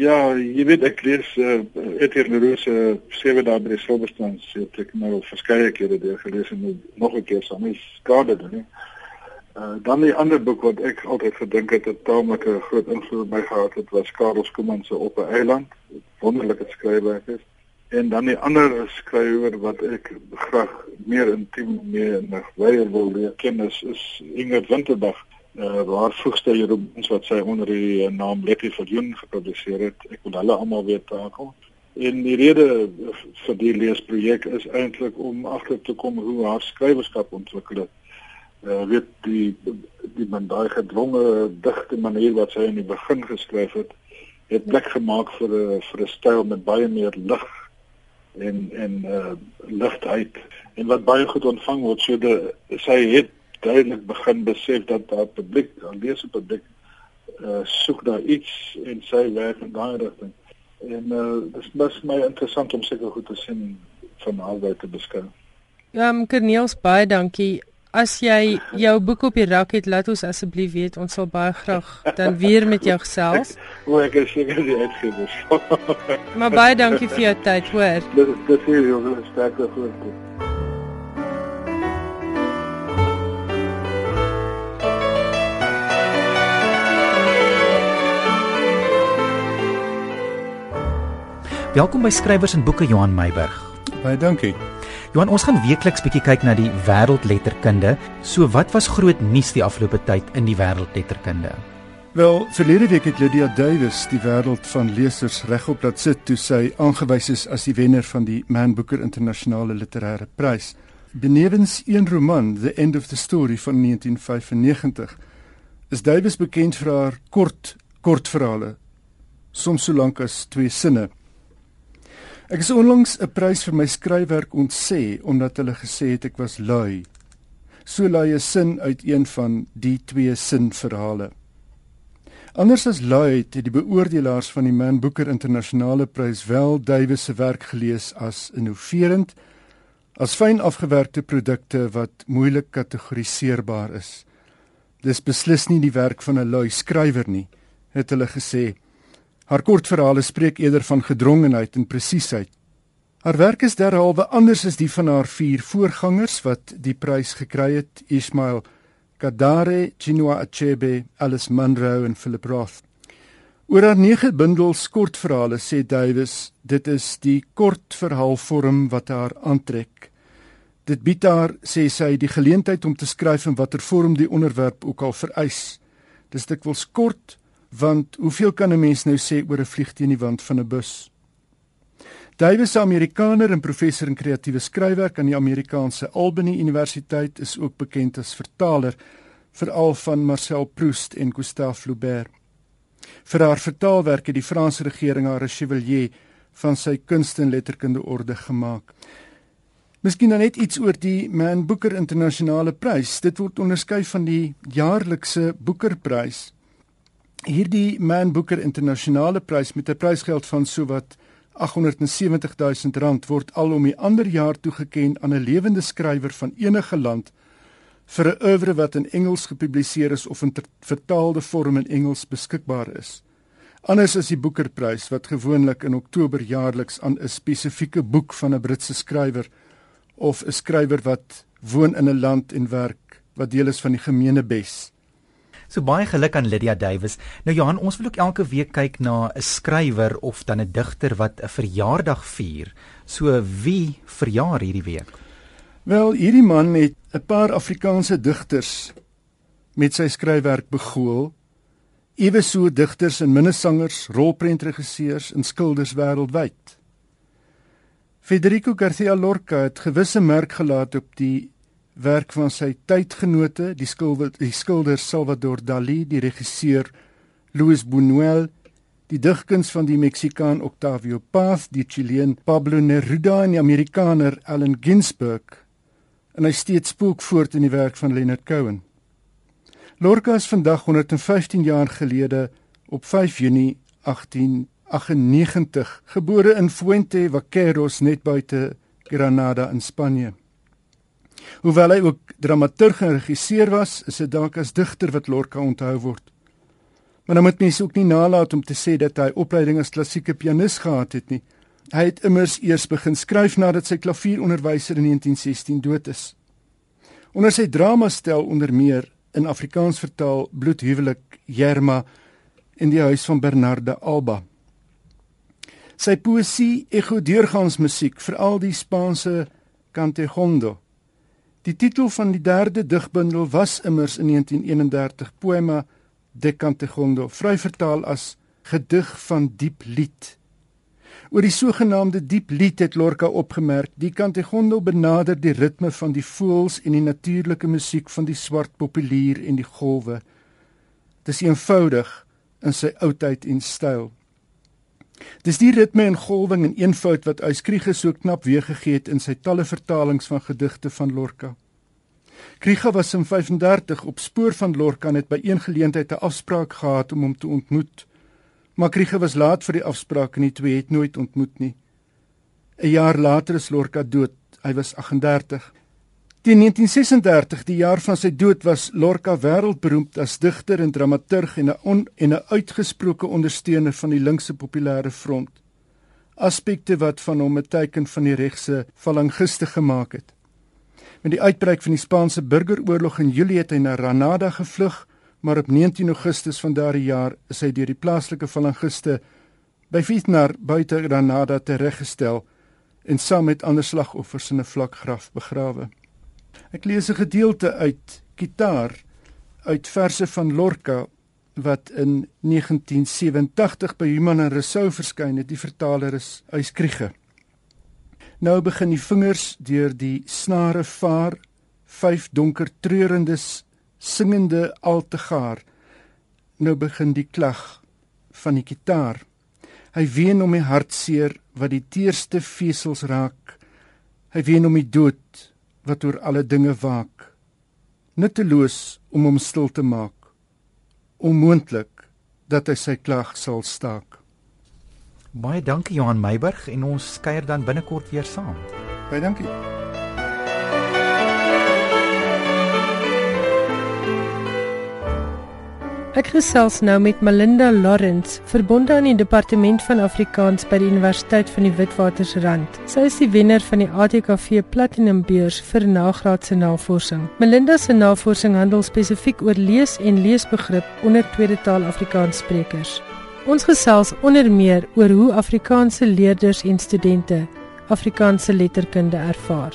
Ja, jy weet ek lees uh, Etienne Leroux se sewe dae by die Silverstones, het ek nou verskeie kere deur gelees en nog 'n keer saam met skade doen. Uh, dan die ander boek wat ek altyd gedink het 'n groot invloed op my gehad het was Karel Skuman se Op 'n eiland. Wonderlike skryfwerk is. En dan die ander skrywer wat ek graag meer intiem mee en wyer wil leer ken is, is Ingrid Winterbag. Uh, waar vroegste romans wat sy onder die uh, naam Letty Viljoen gepubliseer het. Ek wil hulle almal weer takel. En die rede vir die leesprojek is eintlik om agter te kom hoe haar skrywerskap ontwikkel het. Uh weet die die man daai gedwonge digte manier wat sy in die begin geskryf het, het plek gemaak vir 'n vir 'n styl met baie meer lig en en uh ligtheid en wat baie goed ontvang word so de sy het duidelik begin besef dat daar publiek, daar lees 'n publiek uh soek daar iets en sy werk in daai rigting. En uh dis mis my interessant om seker goed te sien van haar wat te beskou. Ja, um, Corneels baie dankie. As jy jou boek op die rak het, laat ons asseblief weet. Ons sal baie graag dan weer met jou gesels. O, ek is seker die uitgewers. maar baie dankie vir jou tyd, hoor. Dit is dit is jou sterkte groot. Welkom by Skrywers en Boeke Johan Meiburg. Baie dankie. Johan, ons gaan weekliks bietjie kyk na die wêreldletterkunde. So wat was groot nuus die afgelope tyd in die wêreldletterkunde? Wel, verlede week het Lydia Davis die wêreld van lesers regop laat sit toe sy aangewys is as die wenner van die Man Booker Internasionale Literêre Prys. Benewens een roman, The End of the Story van 1995, is Davis bekend vir haar kort kortverhale, soms so lank as twee sinne. Ek is onlangs 'n prys vir my skryfwerk ontsê omdat hulle gesê het ek was lui. So lui 'n sin uit een van die twee sinverhale. Anders as lui het die beoordelaars van die Man Booker Internasionale Prys wel Davies se werk gelees as innoverend, as fyn afgewerkte produkte wat moeilik kategoriseerbaar is. Dis beslis nie die werk van 'n lui skrywer nie, het hulle gesê. Haar kortverhale spreek eerder van gedrongenheid en presisheid. Haar werk is derhalwe anders as die van haar vier voorgangers wat die prys gekry het: Ismail Kadare, Chinua Achebe, Alice Munro en Philip Roth. Oor haar nege bundels kortverhale sê Davies, dit is die kortverhaalvorm wat haar aantrek. Dit bied haar, sê sy, die geleentheid om te skryf in watter vorm die onderwerp ook al vereis. Dis dikwels kort, want hoeveel kan 'n mens nou sê oor 'n vlieg teen die wand van 'n bus? Davies, 'n Amerikaner en professor in kreatiewe skryfwerk aan die Amerikaanse Albany Universiteit, is ook bekend as vertaler veral van Marcel Proust en Gustave Flaubert. Vir haar vertaalwerk het die Franse regering haar 'n chevalier van sy kunst en letterkunde orde gemaak. Miskien dan net iets oor die Man Booker Internasionale Prys. Dit word onderskei van die jaarlikse Booker-prys. Hierdie Man Booker Internasionale Prys met 'n prysgeld van sowat 870 000 rand word al om die ander jaar toegekend aan 'n lewende skrywer van enige land vir 'n oeuvre wat in Engels gepubliseer is of in vertaalde vorm in Engels beskikbaar is. Anders is die Booker-prys wat gewoonlik in Oktober jaarliks aan 'n spesifieke boek van 'n Britse skrywer of 'n skrywer wat woon in 'n land en werk wat deel is van die gemeenebes. So baie geluk aan Lydia Davies. Nou Johan, ons wil ook elke week kyk na 'n skrywer of dan 'n digter wat 'n verjaardag vier. So wie verjaar hierdie week? Wel, hierdie man het 'n paar Afrikaanse digters met sy skryfwerk begool ewe so digters en minnesangers, rolprentregisseurs en skilders wêreldwyd. Federico Garcia Lorca het gewisse merk gelaat op die werk van sy tydgenote, die skilder, die skilder Salvador Dalí, die regisseur Luis Buñuel, die digkuns van die Meksikaan Octavio Paz, die Chileen Pablo Neruda en die Amerikaner Allen Ginsberg. En hy steeds spook voort in die werk van Leonard Cohen. Lorca is vandag 115 jaar gelede op 5 Junie 1898 gebore in Fuente Vaqueros net buite Granada in Spanje. Hoewel hy ook dramaturg en regisseur was, is dit dalk as digter wat Lorca onthou word. Maar nou moet mens ook nie nalat om te sê dat hy opleiding as klassieke pianis gehad het nie. Hy het immers eers begin skryf nadat sy klavieronderwyser in 1916 dood is. Onder sy drama stel onder meer in Afrikaans vertaal bloedhuwelik Jerma in die huis van Bernarde Alba. Sy poesie ekho deurgangs musiek veral die Spaanse Cantejondo. Die titel van die derde digbundel was immers in 1931 Poema de Cantejondo, vry vertaal as gedig van diep lied. Oor die sogenaamde diep lied het Lorca opgemerk, die Cantejondo benader die ritme van die voëls en die natuurlike musiek van die swart populier en die golwe. Dit is eenvoudig in sy oudheid en styl. Dis die ritme en golwing en eenvoud wat Uyskriege so knap weergegee het in sy talle vertalings van gedigte van Lorca. Kriege was in 35 op spoor van Lorca net by een geleentheid 'n afspraak gehad om hom te ontmoet. Maar Kriege was laat vir die afspraak en die twee het nooit ontmoet nie. 'n Jaar later is Lorca dood. Hy was 38. Teen 1936, die jaar van sy dood, was Lorca wêreldberoemd as digter en dramaturg en 'n en 'n uitgesproke ondersteuner van die linkse populêre front. Aspekte wat van hom 'n teken van die regse falangiste gemaak het. Met die uitbreek van die Spaanse burgeroorlog in Julie het hy na Granada gevlug maar op 19 Augustus van daardie jaar is hy deur die plaaslike falangiste by Vietnar buite Granada tereggestel en saam met ander slagoffers in 'n vlak graf begrawe. Ek lees 'n gedeelte uit Gitaar uit verse van Lorca wat in 1987 by Human en Rousseau verskyn het. Die vertaler is Uyskriege. Nou begin die vingers deur die snare vaar, vyf donker treurendes singende altegaar. Nou begin die klag van die kitaar. Hy ween om my hartseer wat die teerste vesels raak. Hy ween om die dood wat oor alle dinge waak. Nutteloos om hom stil te maak. Onmoontlik dat hy sy klag sal staak. Baie dankie Johan Meiburg en ons kuier dan binnekort weer saam. Baie dankie. Ek gesels nou met Melinda Lawrence, verbonde aan die Departement van Afrikaans by die Universiteit van die Witwatersrand. Sy is die wenner van die ATKV Platinum Beurs vir nagraadse navorsing. Melinda se navorsing handel spesifiek oor lees en leesbegrip onder tweede taal Afrikaans sprekers. Ons gesels onder meer oor hoe Afrikaanse leerders en studente Afrikaanse letterkunde ervaar.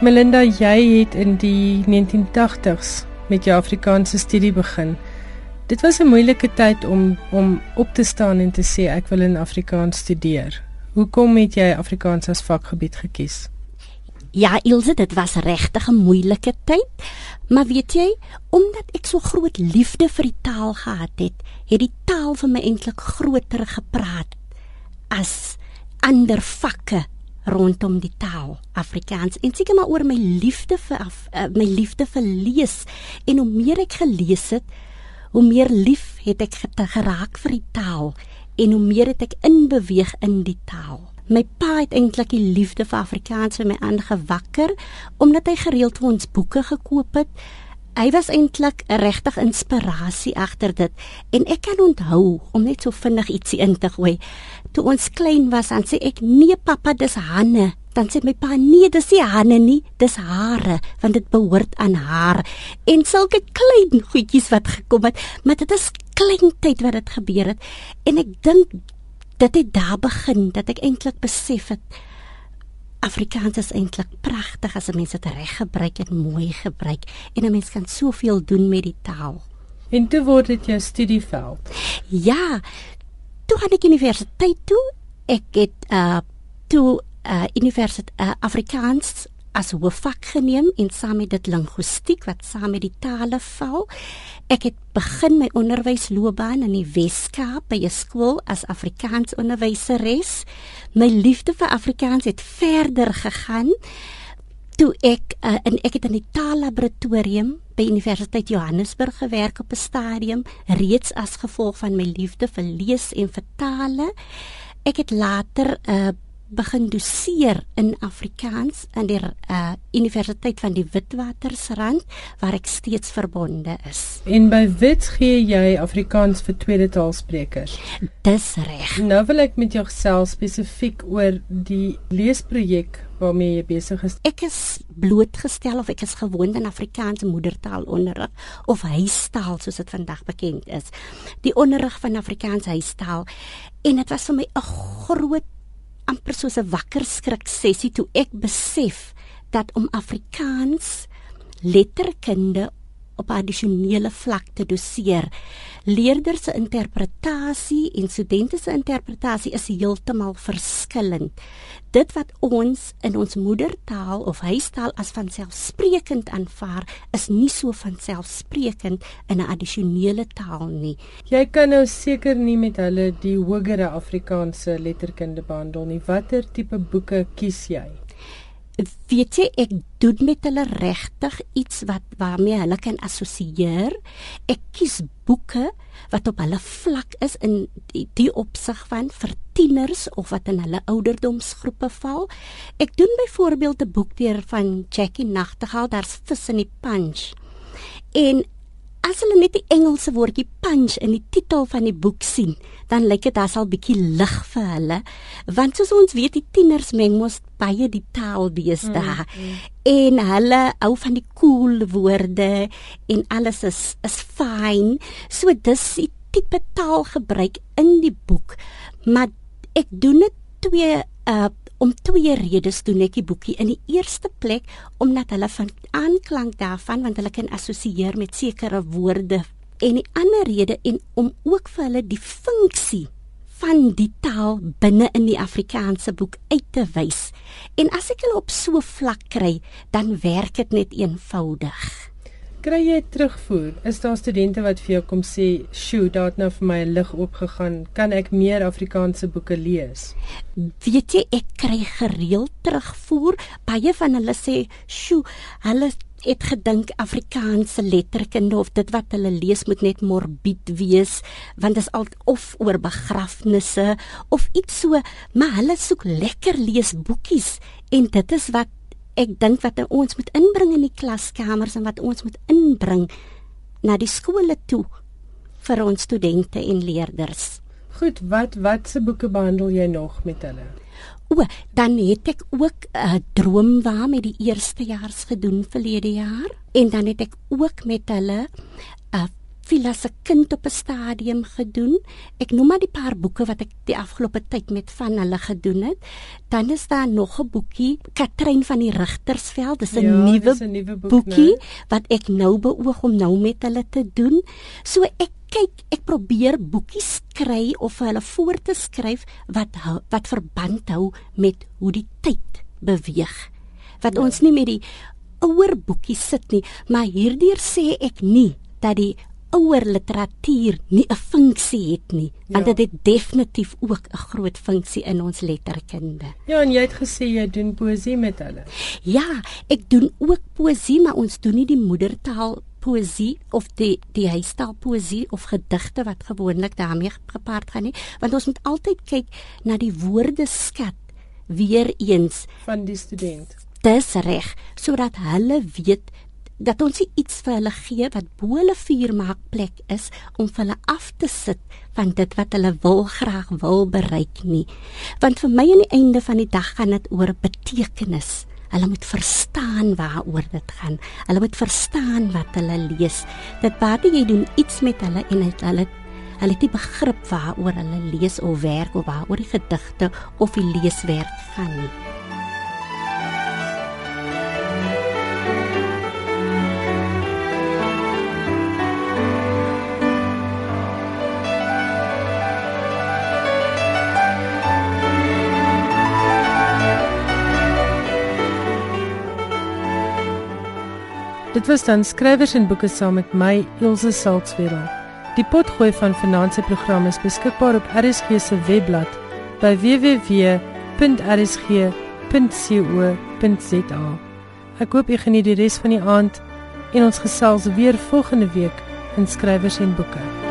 Melinda, jy het in die 1980s met jou Afrikaanse studie begin. Dit was 'n moeilike tyd om om op te staan en te sê ek wil in Afrikaans studeer. Hoekom het jy Afrikaans as vakgebied gekies? Ja, Ilse, dit was regtig 'n moeilike tyd. Maar weet jy, omdat ek so groot liefde vir die taal gehad het, het die taal vir my eintlik groter gepraat as ander vakke rondom die taal Afrikaans en seker maar oor my liefde vir af, uh, my liefde vir lees. En hoe meer ek gelees het hoe meer lief het ek geraak vir die taal en hoe meer het ek inbeweeg in die taal. My pa het eintlik die liefde vir Afrikaans vir my aangewakker omdat hy gereeld vir ons boeke gekoop het hy was eintlik 'n regtig inspirasie agter dit. En ek kan onthou om net so vinnig ietsie in te gooi toe ons klein was dan sê ek nee pappa dis hanne dan sê my pa nee dis nie hanne nie dis hare want dit behoort aan haar. En sulke klein goedjies wat gekom het maar dit is klein tyd wat dit gebeur het. En ek dink dit het daar begin dat ek eintlik besef het Afrikaans is eintlik pragtig as 'n mens dit reg gebruik en mooi gebruik en 'n mens kan soveel doen met die taal. En toe word dit jou studieveld. Ja. Toe gaan ek universiteit toe. Ek het uh toe uh universiteit uh, Afrikaans as hoofvak geneem en saam met dit linguistiek wat saam met die tale val. Ek het begin my onderwysloopbaan in die Wes-Kaap by 'n skool as Afrikaans onderwyseres. My liefde vir Afrikaans het verder gegaan toe ek uh, in ek het in die Tallaboratorium by Universiteit Johannesburg gewerk op 'n stadium reeds as gevolg van my liefde vir lees en vertale. Ek het later 'n uh, begin doseer in Afrikaans aan die uh, Universiteit van die Witwatersrand waar ek steeds verbonde is. En by Wits gee jy Afrikaans vir tweede taalsprekers. Dis reg. Nou wil ek met jou gesels spesifiek oor die leesprojek waarmee jy besig is. Ek is blootgestel of ek is gewoond aan Afrikaanse moedertaalonderrig of huistaal soos dit vandag bekend is. Die onderrig van Afrikaans huistaal en dit was vir my 'n groot amper soos 'n wakker skrik sessie toe ek besef dat om Afrikaans letterkunde op addisionele vlak te doseer. Leerders se interpretasie en studente se interpretasie is heeltemal verskillend. Dit wat ons in ons moedertaal of huistaal as vanselfsprekend aanvaar, is nie so vanselfsprekend in 'n addisionele taal nie. Jy kan nou seker nie met hulle die hogere Afrikaanse letterkunde behandel nie. Watter tipe boeke kies jy? Weet jy ek doen met hulle regtig iets wat waarmee hulle kan assosieer. Ek kies boeke wat op hulle vlak is in die, die opsig van vir tieners of wat in hulle ouderdomsgroepe val. Ek doen byvoorbeeld 'n boek deur van Jackie Nagtegaal, daar's vis in die punch. En as hulle net die Engelse woordjie punch in die titel van die boek sien, dan lyk dit as al bietjie lig vir hulle, want soos ons weet die tieners meng mos baie die taal deesdae. Mm, mm. En hulle hou van die cool woorde en alles is is fyn. So dis die tipe taal gebruik in die boek. Maar ek doen dit twee uh om twee redes doen ek die boekie. In die eerste plek omdat hulle van aanklank daarvan want hulle kan assosieer met sekere woorde. En die ander rede en om ook vir hulle die funksie van die taal binne in die Afrikaanse boek uit te wys. En as ek hulle op so vlak kry, dan werk dit net eenvoudig kry jy terugvoer? Is daar studente wat vir jou kom sê, "Sjoe, daar het nou vir my 'n lig opgegaan. Kan ek meer Afrikaanse boeke lees?" Weet jy, ek kry gereeld terugvoer. Baie van hulle sê, "Sjoe, hulle het gedink Afrikaanse letterkunde of dit wat hulle lees moet net morbied wees want dit is al of oor begrafnisse of iets so maar hulle soek lekker lees boekies en dit is wat ek dink wat ons moet inbring in die klaskamers en wat ons moet inbring na die skole toe vir ons studente en leerders. Goed, wat watse boeke behandel jy nog met hulle? O, dan het ek ook 'n uh, droomwa met die eerstejaars gedoen verlede jaar en dan het ek ook met hulle 'n uh, viel as 'n kind op 'n stadium gedoen. Ek noem maar die paar boeke wat ek die afgelope tyd met van hulle gedoen het. Dan is daar nog 'n boekie, Katrein van die Rigtersveld. Dis 'n ja, nuwe boek, boekie nou. wat ek nou beoog om nou met hulle te doen. So ek kyk, ek probeer boekies kry of hulle voor te skryf wat wat verband hou met hoe die tyd beweeg. Wat ja. ons nie met die ouer boekies sit nie, maar hierdeur sê ek nie dat die ouer literatuur nie 'n funksie het nie, want ja. dit het definitief ook 'n groot funksie in ons letterkunde. Ja, en jy het gesê jy doen poësie met hulle. Ja, ek doen ook poësie, maar ons doen nie die moedertaal poësie of die die huistaal poësie of gedigte wat gewoonlik daarmee gepaard gaan nie, want ons moet altyd kyk na die woordeskat weer eens van die student. Dis reg, sodat hulle weet dat ons iets vir hulle gee wat bo hulle vuur maak plek is om hulle af te sit van dit wat hulle wil graag wil bereik nie. Want vir my aan die einde van die dag gaan dit oor betekenis. Hulle moet verstaan waaroor dit gaan. Hulle moet verstaan wat hulle lees. Dit wat jy doen iets met hulle en het hulle hulle het die begrip waaroor hulle lees of werk of waaroor die gedigte of die leeswerk gaan nie. Dit was dan skrywers en boeke saam met my Elsje Saltzwedel. Die potgooi van finansie program is beskikbaar op RSG se webblad by www.rsg.co.za. Ek hoop jy geniet die res van die aand en ons gesels weer volgende week in skrywers en boeke.